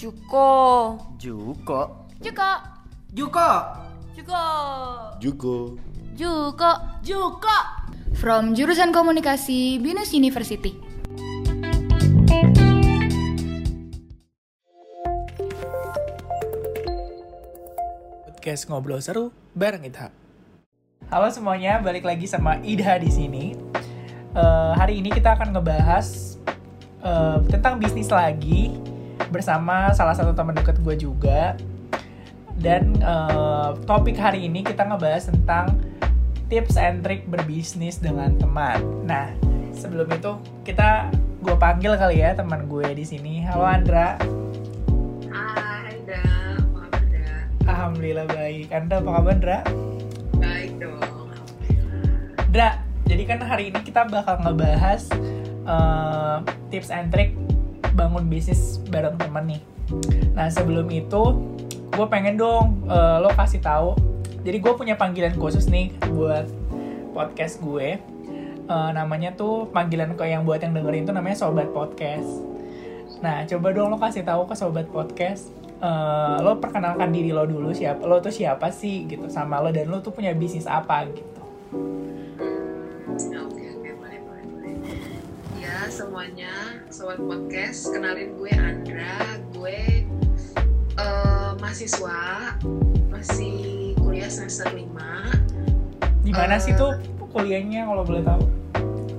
Juko. Juko. Juko. Juko. Juko. Juko. Juko. Juko. From jurusan komunikasi Binus University. Podcast ngobrol seru bareng Idha. Halo semuanya, balik lagi sama Idha di sini. Eh, hari ini kita akan ngebahas eh, tentang bisnis lagi bersama salah satu teman dekat gue juga. Dan eh, topik hari ini kita ngebahas tentang tips and trick berbisnis dengan teman. Nah, sebelum itu kita gue panggil kali ya teman gue di sini. Halo Andra. Hai, Da. Apa kabar? Alhamdulillah baik. Anda apa kabar, Andra? Baik dong. Alhamdulillah. Dra, jadi kan hari ini kita bakal ngebahas eh, tips and trick bangun bisnis bareng temen nih. Nah sebelum itu, gue pengen dong eh, lo kasih tahu. Jadi gue punya panggilan khusus nih buat podcast gue. Eh, namanya tuh panggilan ke yang buat yang dengerin tuh namanya sobat podcast. Nah coba dong lo kasih tahu ke sobat podcast. eh, lo perkenalkan diri lo dulu siapa lo tuh siapa sih gitu sama lo dan lo tuh punya bisnis apa gitu. Semuanya, sobat podcast, kenalin gue Andra. Gue eh, mahasiswa, masih kuliah semester 5. Di mana Eh. sih tuh kuliahnya kalau boleh tahu?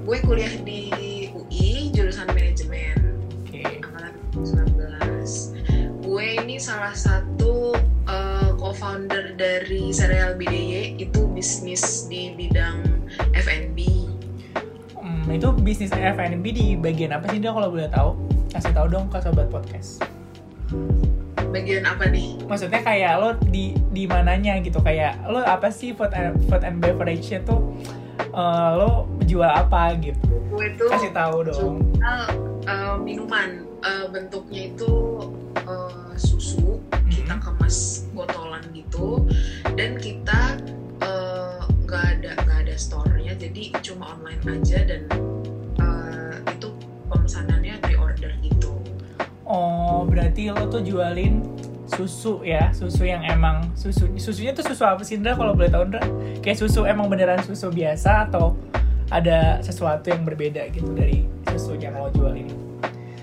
Gue kuliah di UI, jurusan manajemen. Oke. angkatan 19 gue ini salah satu uh, co-founder dari serial BDY itu bisnis di bidang F&B Hmm, itu bisnis F&B di bagian apa sih dia kalau boleh tahu? Kasih tahu dong ke sobat podcast. bagian apa nih? Maksudnya kayak lo di di mananya gitu kayak lo apa sih food and, food and beverage-nya tuh eh, lo jual apa gitu? gue itu Kasih tahu dong. jual uh, minuman Uh, bentuknya itu uh, susu kita Hmm. kemas botolan gitu dan kita uh, nggak ada nggak ada store-nya jadi cuma online aja dan uh, itu pemesanannya pre order gitu Oh, berarti lo tuh jualin susu ya, susu yang emang susu susunya tuh susu apa sih Indra kalau boleh tahu Indra? Kayak susu emang beneran susu biasa atau ada sesuatu yang berbeda gitu dari susu yang lo jual ini?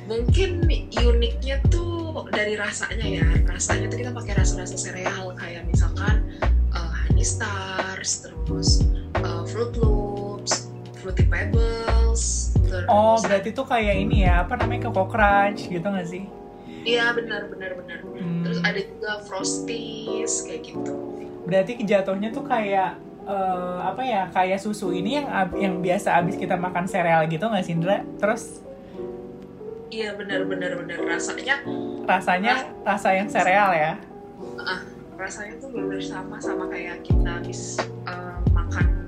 mungkin uniknya tuh dari rasanya ya rasanya tuh kita pakai rasa-rasa sereal kayak misalkan uh, honey stars terus fruit loops fruity pebbles terus Oh, berarti tuh kayak ini ya, apa namanya Coco Crunch gitu gak sih? iya benar benar benar Hmm. terus ada juga frosties kayak gitu Berarti jatuhnya tuh kayak eh, apa ya? Kayak susu ini yang yang biasa abis kita makan sereal gitu nggak sih Indra? Terus iya benar benar benar rasanya rasanya rasa yang sereal ya? ah rasanya tuh benar sama sama kayak kita habis uh, makan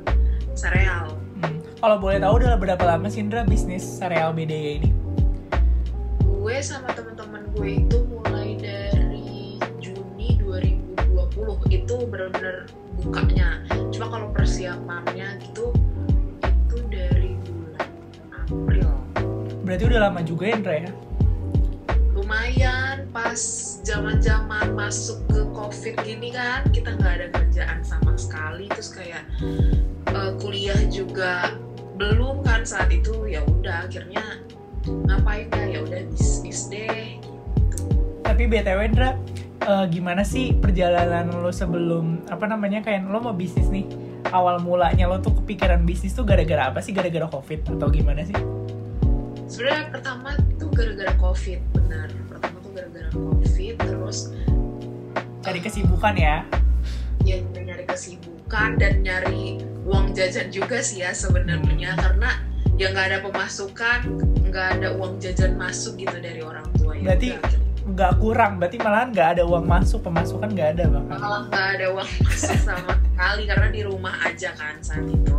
sereal Hmm. Kalau boleh tahu udah berapa lama sih Indra bisnis sereal BDY ini? gue sama teman-teman gue itu mulai dari Juni 2020 itu benar-benar bukanya cuma kalau persiapannya gitu itu dari bulan April Berarti udah lama juga ya Indra ya? lumayan pas zaman-zaman masuk ke covid gini kan kita nggak ada kerjaan sama sekali terus kayak eh, kuliah juga belum kan saat itu ya udah akhirnya ngapain ya ya udah bisnis deh Tapi BTW Indra, eh, gimana sih perjalanan lo sebelum apa namanya kayak lo mau bisnis nih? Awal mulanya lo tuh kepikiran bisnis tuh gara-gara apa sih? Gara-gara covid atau gimana sih? sebenarnya pertama tuh gara-gara covid benar pertama tuh gara-gara covid terus Cari eh, kesibukan ya? ya nyari kesibukan dan nyari uang jajan juga sih ya sebenarnya. Karena ya nggak ada pemasukan nggak ada uang jajan masuk gitu dari orang tua ya. Berarti- Nggak kurang, berarti malahan nggak ada uang masuk, pemasukan nggak ada bahkan. malah nggak ada uang masuk sama sekali karena di rumah aja kan saat itu.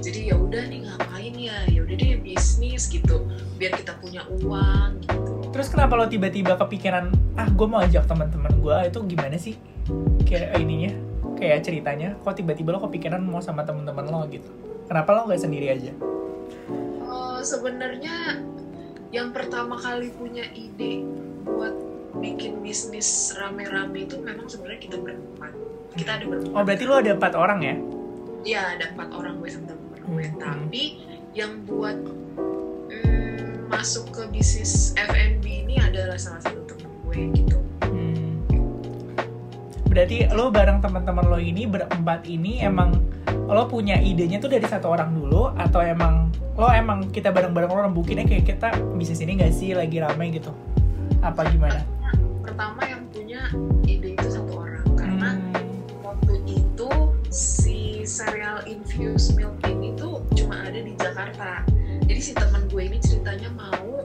Jadi ya udah nih ngapain ya? Ya udah deh bisnis gitu. Biar kita punya uang gitu. Terus kenapa lo tiba-tiba kepikiran, ah gue mau ajak teman-teman gue itu gimana sih? Kayak ininya, kayak ceritanya, kok tiba-tiba lo kepikiran mau sama teman-teman lo gitu? Kenapa lo nggak sendiri aja? Eh, sebenarnya yang pertama kali punya ide buat bikin bisnis rame-rame itu memang sebenarnya kita berempat kita ada berempat Oh berarti lo ada empat orang ya? Iya ada empat orang gue sama temen gue Hmm. tapi yang buat mm, masuk ke bisnis F&B ini adalah salah satu temen gue gitu Hmm. Berarti lo bareng teman-teman lo ini berempat ini emang lo punya idenya tuh dari satu orang dulu atau emang lo emang kita bareng-bareng lo rembukin kayak kita bisnis ini gak sih lagi ramai gitu? Apa gimana? pertama yang punya ide itu satu orang karena Hmm. waktu itu si cereal infused milk ini tuh cuma ada di Jakarta jadi si teman gue ini ceritanya mau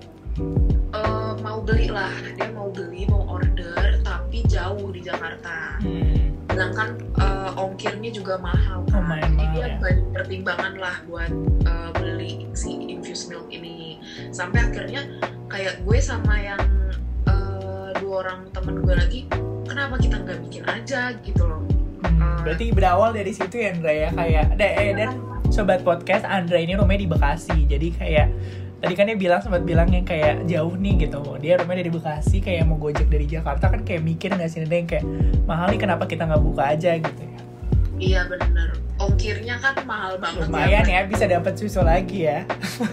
eh, mau beli lah dia mau beli Jakarta. Hmm. sedangkan eh, ongkirnya juga mahal kan Lumayan jadi mahal, dia ya. banyak pertimbangan lah buat eh, beli si infused milk ini. Sampai akhirnya kayak gue sama yang eh, dua orang temen gue lagi kenapa kita nggak bikin aja? gitu loh. Hmm, Berarti berawal dari situ ya Andra ya? Kayak eh, dan sobat podcast Andra ini rumahnya di Bekasi. Jadi kayak tadi kan dia bilang sempat bilang yang kayak jauh nih gitu. Dia rumahnya dari Bekasi kayak mau gojek dari Jakarta kan kayak mikir nggak sih yang kayak mahal nih kenapa kita nggak buka aja? gitu ya. Iya bener. Ongkirnya kan mahal banget lumayan ya bisa dapat susu lagi ya.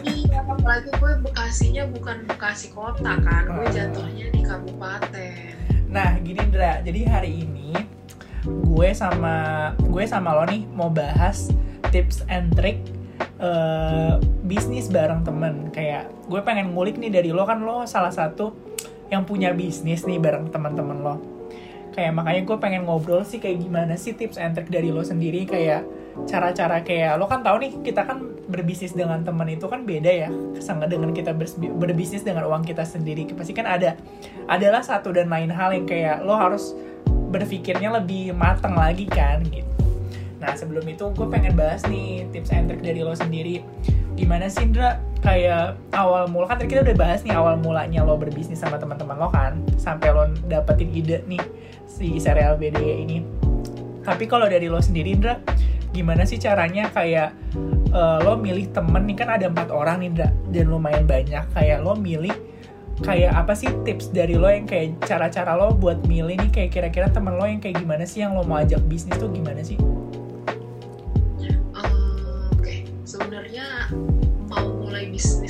Iya apalagi gue bekasinya bukan bekasi kota kan gue jatuhnya di kabupaten. Nah gini Indra jadi hari ini gue sama gue sama lo nih mau bahas tips and trick eh, bisnis bareng temen. Kayak gue pengen ngulik nih dari lo kan lo salah satu yang punya bisnis nih bareng teman-teman lo. Kayak makanya gue pengen ngobrol sih kayak gimana sih tips and trick dari lo sendiri. Kayak cara-cara kayak lo kan tahu nih kita kan berbisnis dengan teman itu kan beda ya. Sangat dengan kita berbisnis dengan uang kita sendiri. Pasti kan ada adalah satu dan lain hal yang kayak lo harus berpikirnya lebih matang lagi kan gitu nah sebelum itu gue pengen bahas nih tips and trick dari lo sendiri. Gimana sih Indra? Kayak awal mula kan tadi kita udah bahas nih awal mulanya lo berbisnis sama teman-teman lo kan sampai lo dapetin ide nih si serial BD ini. Tapi kalau dari lo sendiri Indra gimana sih caranya kayak eh, lo milih temen nih? Kan ada empat orang nih Indra dan lumayan banyak. Kayak lo milih kayak apa sih tips dari lo yang kayak cara-cara lo buat milih nih? Kayak kira-kira temen lo yang kayak gimana sih? Yang lo mau ajak bisnis tuh gimana sih?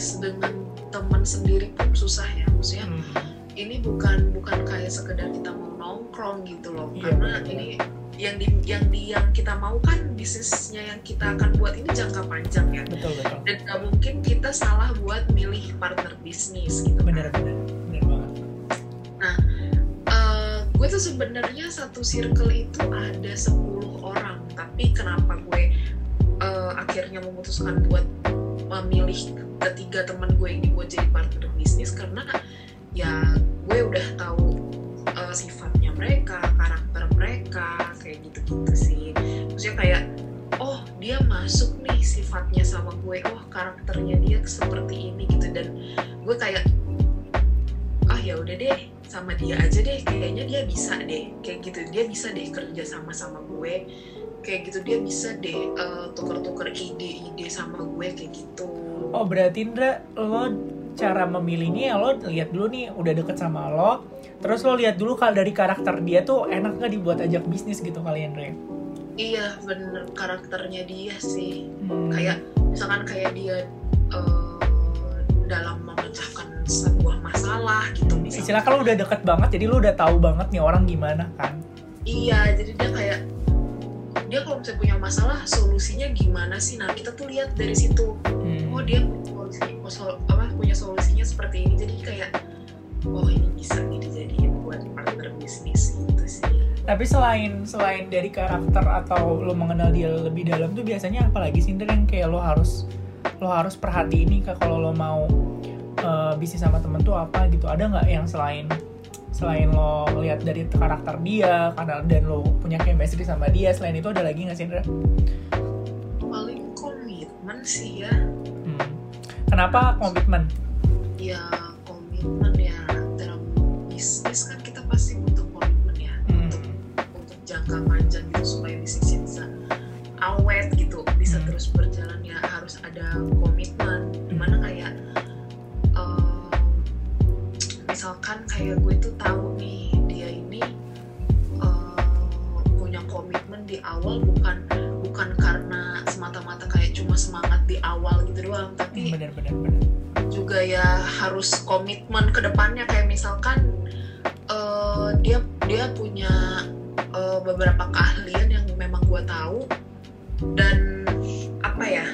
Bisnis dengan teman sendiri pun susah ya. Maksudnya Hmm. ini bukan bukan kayak sekedar kita mau nongkrong gitu loh. Iya, Karena benar. ini yang di yang di yang kita mau kan bisnisnya yang kita akan buat ini jangka panjang ya. Betul betul. Dan gak mungkin kita salah buat milih partner bisnis gitu. kan. Bener bener bener banget. Eh, gue tuh sebenarnya satu circle itu ada 10 orang tapi kenapa gue eh, akhirnya memutuskan buat memilih ketiga teman gue ini buat jadi partner bisnis karena ya gue udah tahu eh, sifatnya mereka karakter mereka kayak gitu-gitu sih. Maksudnya kayak oh dia masuk nih sifatnya sama gue oh karakternya dia seperti ini gitu. Dan gue kayak ah ya udah deh sama dia aja deh kayaknya dia bisa deh kayak gitu. Dia bisa deh kerja sama sama gue kayak gitu dia bisa deh eh, tuker-tuker ide-ide sama gue kayak gitu Oh berarti Indra lo cara memilihnya ya lo lihat dulu nih udah deket sama lo terus lo lihat dulu kalau dari karakter dia tuh enak nggak dibuat ajak bisnis gitu kali Indra? iya bener karakternya dia sih Hmm. kayak misalkan kayak dia eh, dalam memecahkan sebuah masalah gitu misalnya istilah kalau udah deket banget jadi lo udah tahu banget nih orang gimana kan? Iya, jadi dia kayak dia kalau misalnya punya masalah solusinya gimana sih? Nah kita tuh lihat dari situ. Hmm. Oh dia punya solusi, oh, apa punya solusinya seperti ini. Jadi kayak oh ini bisa nih dijadiin buat partner bisnis gitu sih. Tapi selain selain dari karakter atau lo mengenal dia lebih dalam tuh biasanya apalagi sih yang kayak lo harus lo harus perhatiin nih Kak, kalau lo mau eh, bisnis sama temen tuh apa gitu ada nggak yang selain selain lo lihat dari karakter dia karena dan lo punya chemistry sama dia selain itu ada lagi nggak sih Indra? Paling komitmen sih ya. Hmm. Kenapa komitmen? Ya komitmen ya dalam bisnis kan kita pasti butuh komitmen ya Hmm. untuk untuk jangka panjang gitu supaya bisnisnya bisa awet gitu bisa Hmm. terus berjalan ya harus ada komitmen di mana kayak em, misalkan kayak gue tuh cuma semangat di awal gitu doang tapi bener bener bener. juga ya harus komitmen ke depannya. Kayak misalkan eh, dia dia punya eh, beberapa keahlian yang memang gua tahu. Dan apa ya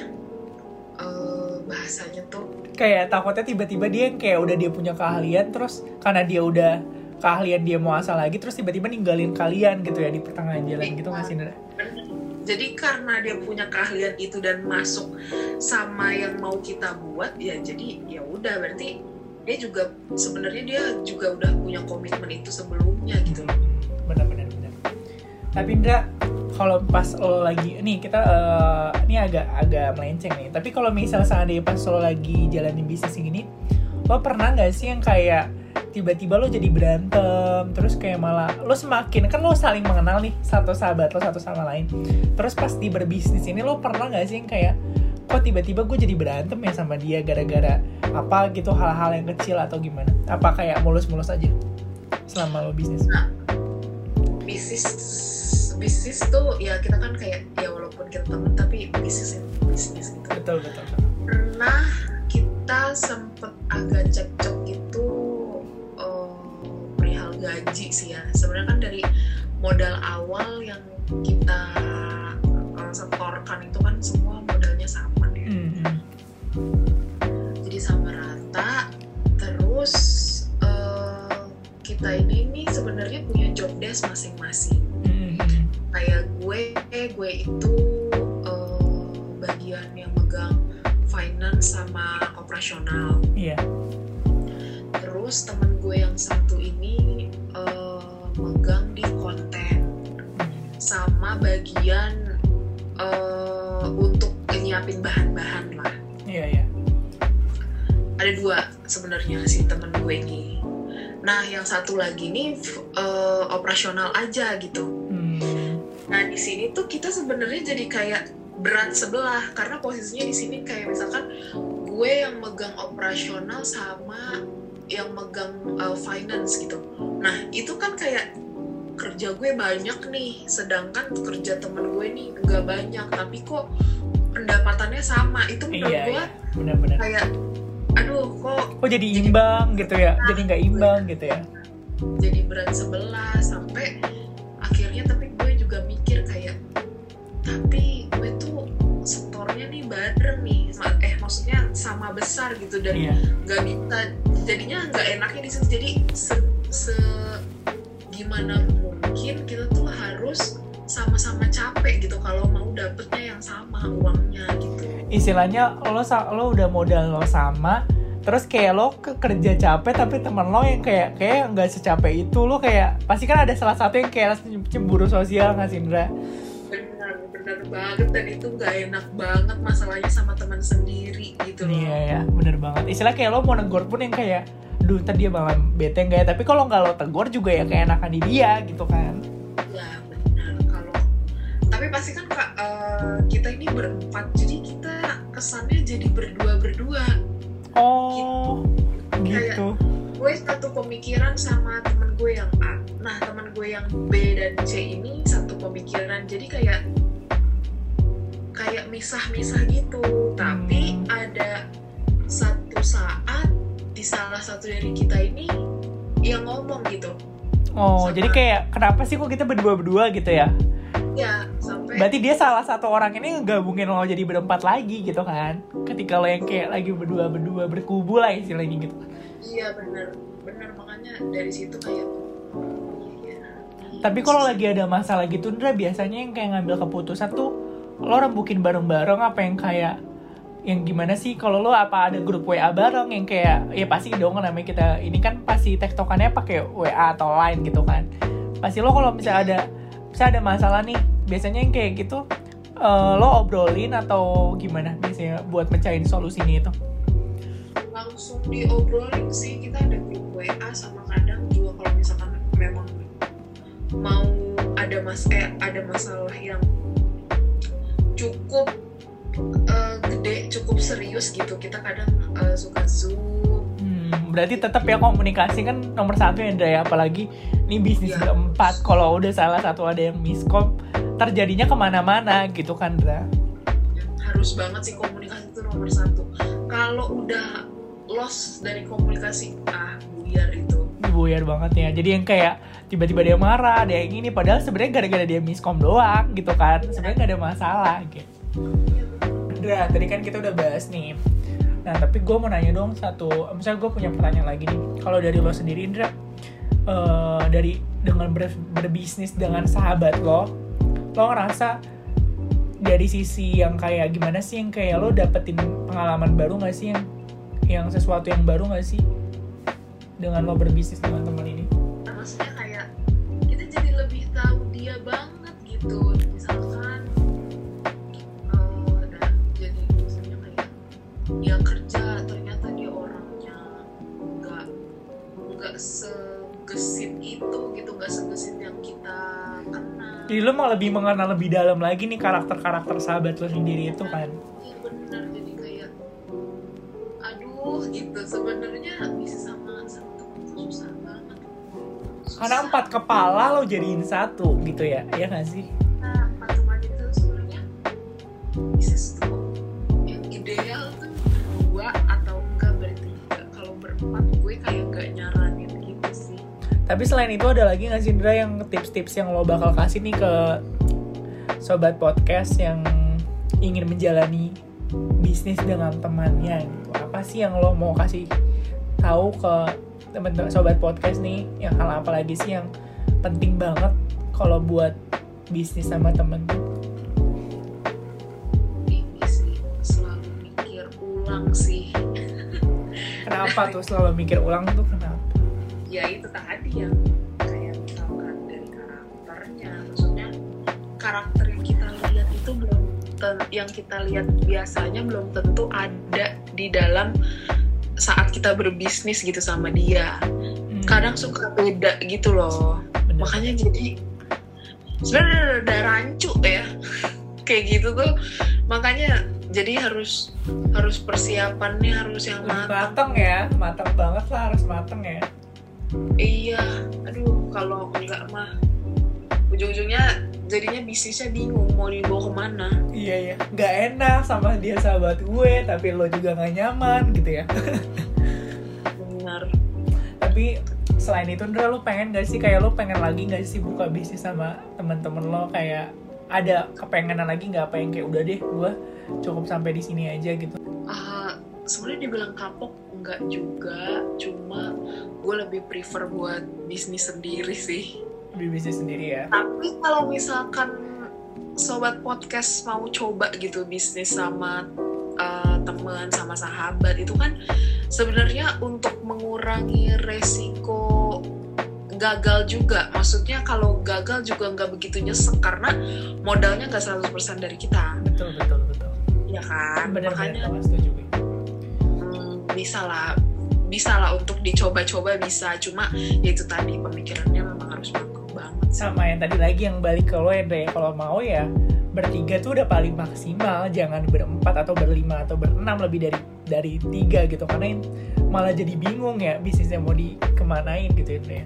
eh, bahasanya tuh kayak takutnya tiba-tiba dia yang kayak udah dia punya keahlian terus karena dia udah keahlian dia mau asal lagi terus tiba-tiba ninggalin kalian gitu ya di pertengahan jalan gitu nggak sih? Jadi karena dia punya keahlian itu dan masuk sama yang mau kita buat ya jadi ya udah. Berarti dia juga sebenarnya dia juga udah punya komitmen itu sebelumnya gitu bener tapi Indra kalau pas lo lagi nih kita eh, ini agak agak melenceng nih. Tapi kalau misal seandainya pas lo lagi jalanin bisnis ini lo pernah nggak sih yang kayak tiba-tiba lo jadi berantem terus kayak malah lo semakin kan lo saling mengenal nih satu sahabat lo satu sama lain. Terus pas di berbisnis ini lo pernah nggak sih yang kayak kok tiba-tiba gue jadi berantem ya sama dia gara-gara apa gitu hal-hal yang kecil atau gimana? Apa kayak mulus-mulus aja selama lo bisnis? Bisnis bisnis tuh ya kita kan kayak ya walaupun kita temen tapi bisnis ya bisnis gitu. Betul betul, betul. pernah kita sempet agak cekcok gaji sih ya. Sebenarnya kan dari modal awal yang kita eh, setorkan itu kan semua modalnya sama ya. Mhm. jadi sama rata. Terus eh, kita ini nih sebenarnya punya job desk masing-masing. Mhm. kayak gue gue itu eh, bagian yang megang finance sama operasional. Iya. Terus temen gue yang satu ini eh, megang di konten sama bagian eh, untuk nyiapin bahan-bahan lah. Iya iya. Ada dua sebenarnya si temen gue ini. Nah yang satu lagi nih eh, operasional aja gitu. Hmm. Nah di sini tuh kita sebenarnya jadi kayak berat sebelah karena posisinya di sini kayak misalkan gue yang megang operasional sama yang megang uh, finance gitu. Nah itu kan kayak kerja gue banyak nih, sedangkan kerja temen gue nih nggak banyak, tapi kok pendapatannya sama. Itu menurut iya gue iya. Benar-benar. kayak, aduh kok kok jadi imbang gitu ya? Jadi nggak imbang gitu ya? jadi berat sebelah sampai akhirnya tapi gue juga mikir kayak tapi gue tuh setornya nih bareng nih. Eh maksudnya sama besar gitu dan iya. nggak bisa jadinya nggak enaknya di situ jadi se, se- gimana mungkin kita tuh harus sama-sama capek gitu kalau mau dapetnya yang sama uangnya gitu istilahnya lo lo udah modal lo sama terus kayak lo ke kerja capek tapi teman lo yang kayak kayak nggak secapek itu lo kayak pasti kan ada salah satu yang kayak cemburu sosial nggak sih Indra? Benar banget dan itu nggak enak banget masalahnya sama teman sendiri gitu loh. Iya ya bener banget. Istilah kayak lo mau negor pun yang kayak duh tadi dia malah bete nggak ya? Tapi kalau nggak lo tegur juga ya kayak enakan di dia gitu kan. Ya benar kalau tapi pasti kan kak eh, kita ini berempat jadi kita kesannya jadi berdua berdua. oh gitu. Gue satu pemikiran sama temen gue yang A. Nah temen gue yang B dan C ini satu pemikiran. Jadi kayak kayak misah-misah gitu. Tapi Hmm. ada satu saat di salah satu dari kita ini yang ngomong gitu. oh Sama- jadi kayak kenapa sih kok kita berdua berdua gitu ya Ya sampai Berarti dia salah satu orang ini ngegabungin lo jadi berempat lagi gitu kan Ketika lo yang kayak lagi berdua-berdua berkubu lah istilahnya gitu Iya benar, benar makanya dari situ kayak iya, iya. Tapi kalau lagi ada masalah gitu Ndra biasanya yang kayak ngambil keputusan tuh Lo rembukin bareng-bareng apa yang kayak Yang gimana sih? Kalau lo apa ada grup WA bareng yang kayak Ya pasti dong namanya kita Ini kan pasti tektokannya pakai WA atau line gitu kan. Pasti lo kalau misalnya ada Misalnya ada masalah nih Biasanya yang kayak gitu eh, Lo obrolin atau gimana biasanya buat mecahin solusinya itu? Langsung diobrolin sih kita ada grup WA sama kadang juga kalau misalkan memang mau ada mas eh, ada masalah yang cukup eh, gede cukup serius gitu. Kita kadang eh, suka zoom. Hmm, berarti tetap ya komunikasi kan nomor satu ya ya. Apalagi ini bisnis Iya. berempat kalau udah salah satu ada yang miskom terjadinya ke mana-mana gitu kan Ndra yang harus banget sih komunikasi itu nomor satu. Kalau udah lost dari komunikasi ah buyar itu buyar banget ya. Jadi yang kayak tiba-tiba dia marah ada yang ini padahal sebenarnya gara-gara dia miskom doang gitu kan. Sebenarnya nggak ada masalah gitu. Indra tadi kan kita udah bahas nih. Nah tapi gue mau nanya dong satu misalnya gue punya pertanyaan lagi nih. Kalau dari lo sendiri Indra eh, dari dengan ber- berbisnis dengan sahabat lo lo ngerasa dari sisi yang kayak gimana sih yang kayak lo dapetin pengalaman baru nggak sih? Yang yang sesuatu yang baru nggak sih dengan lo berbisnis dengan teman ini? Maksudnya kayak kita jadi lebih tahu dia banget gitu. Misalkan eh, dan jadi misalnya kayak dia kerja ternyata dia orangnya nggak nggak segesit itu gitu. Nggak segesit yang kita kenal. Jadi lo mau lebih mengenal lebih dalam lagi nih karakter-karakter sahabat lo sendiri itu kan karena empat kepala lo jadiin satu gitu ya. Ya nggak sih? Nah teman itu sebenarnya bisnis tuh yang ideal tuh dua atau enggak bertiga kalau berempat gue kayak gak nyaranin gitu sih. Tapi selain itu ada lagi nggak sih Indra yang tips-tips yang lo bakal kasih nih ke sobat podcast yang ingin menjalani bisnis dengan temannya gitu? Apa sih yang lo mau kasih tahu ke teman-teman sobat podcast nih yang hal apa lagi sih yang penting banget kalau buat bisnis sama temen? Ini sih selalu mikir ulang sih. Kenapa tuh selalu mikir ulang tuh? Kenapa? Ya itu tadi yang kayak misalkan dari karakternya. Maksudnya karakter yang kita lihat itu belum yang kita lihat biasanya belum tentu ada di dalam saat kita berbisnis gitu sama dia Hmm, kadang suka beda gitu loh. Bener. makanya jadi sebenarnya udah rancu ya. Kayak gitu tuh. Makanya jadi harus harus persiapannya harus yang matang mateng ya mateng banget lah harus mateng ya. Iya, aduh kalau enggak mah ujung-ujungnya jadinya bisnisnya bingung mau dibawa ke mana. Iya ya, nggak enak sama dia sahabat gue, tapi lo juga nggak nyaman gitu ya. Benar. tapi selain itu Ndra lo pengen gak sih kayak lo pengen lagi gak sih buka bisnis sama temen-temen lo kayak ada kepengenan lagi nggak apa yang kayak udah deh gue cukup sampai di sini aja gitu. Ah, sebenarnya dibilang kapok enggak juga, cuma gue lebih prefer buat bisnis sendiri sih. Bisnis sendiri ya. Tapi kalau misalkan sobat podcast mau coba gitu bisnis sama uh, teman sama sahabat itu kan sebenarnya untuk mengurangi resiko gagal juga. Maksudnya kalau gagal juga nggak begitu nyesek karena modalnya nggak 100% dari kita. Betul betul betul. ya kan? Bener makanya bener hmm, bisa lah. Bisa lah untuk dicoba-coba bisa. Cuma ya itu tadi pemikirannya Sama yang tadi lagi yang balik ke lo ya ya kalau mau ya bertiga tuh udah paling maksimal jangan berempat atau berlima atau berenam lebih dari dari tiga gitu karena yang malah jadi bingung ya bisnisnya mau dikemanain gitu ya ya.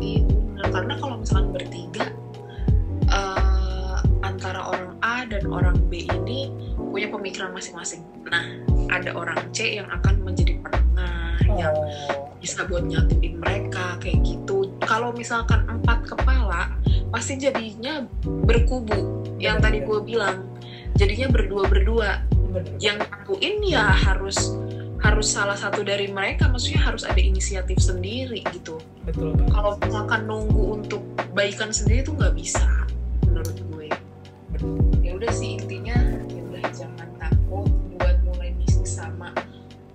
Iya karena kalau misalkan bertiga eh, antara orang A dan orang B ini punya pemikiran masing-masing. Nah, ada orang C yang akan menjadi penengah, yang Oh. bisa buat nyatuin mereka kayak gitu. Kalau misalkan empat kepala, pasti jadinya berkubu. Yang Bener, tadi bener. gue bilang, jadinya berdua-berdua. Bener. Yang nyatuin ya harus harus salah satu dari mereka, maksudnya harus ada inisiatif sendiri gitu betul kalau misalkan nunggu untuk baikan sendiri tuh nggak bisa menurut gue ya udah sih intinya ya udah jangan takut buat mulai bisnis sama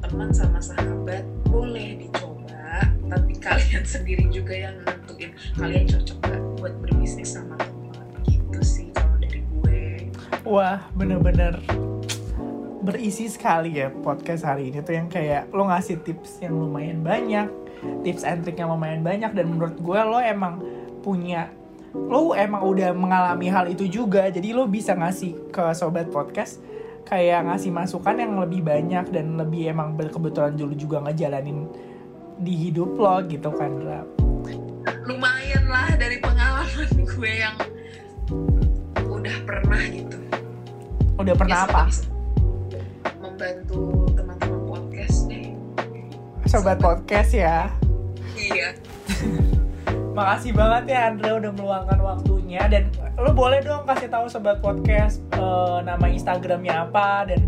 teman sama sahabat boleh dicoba tapi kalian sendiri juga yang nentuin kalian cocok gak buat berbisnis sama teman gitu sih kalau dari gue Wah, bener-bener berisi sekali ya podcast hari ini tuh yang kayak lo ngasih tips yang lumayan banyak, tips and trick yang lumayan banyak dan menurut gue lo emang punya lo emang udah mengalami hal itu juga jadi lo bisa ngasih ke sobat podcast kayak ngasih masukan yang lebih banyak dan lebih emang berkebetulan dulu juga ngejalanin di hidup lo gitu kan Ra. Lumayan lah dari pengalaman gue yang udah pernah gitu. Udah pernah Ya, apa? membantu teman-teman podcast deh. Sobat. podcast ya. iya. Makasih banget ya Andre udah meluangkan waktunya. Dan lo boleh dong kasih tahu sobat podcast eh, nama Instagramnya apa dan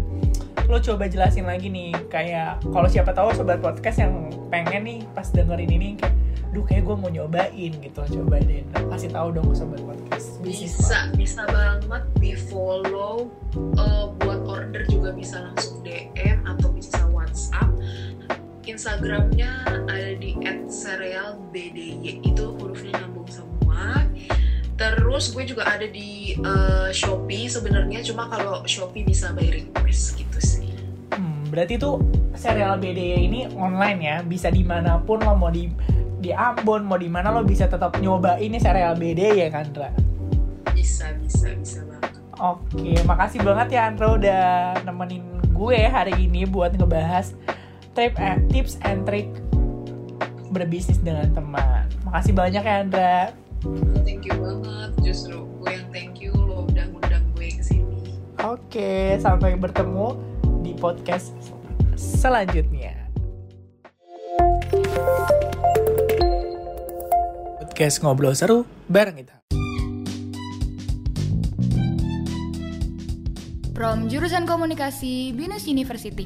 lo coba jelasin lagi nih kayak kalau siapa tahu sobat podcast yang pengen nih pas dengerin ini kayak duh kayak gue mau nyobain gitu coba deh kasih tahu dong sobat podcast. Bisnis bisa bisa banget di follow eh, buat order juga bisa langsung DM atau bisa WhatsApp. Instagramnya ada di @cerealbdy itu hurufnya nyambung semua. Terus gue juga ada di eh, Shopee sebenarnya cuma kalau Shopee bisa by request gitu sih. Hmm, berarti tuh serial BDY ini online ya, bisa di mana pun lo mau di di Ambon, mau di mana lo bisa tetap nyoba ini serial BDY ya kan, Andra? bisa bisa bisa banget Oke, makasih banget ya Andra udah nemenin gue hari ini buat ngebahas trip eh, tips and trick berbisnis dengan teman. Makasih banyak ya Andra. thank you banget justru gue yang thank you lo udah ngundang gue ke sini Oke, sampai bertemu di podcast selanjutnya. Podcast ngobrol seru bareng kita. From jurusan komunikasi Binus University.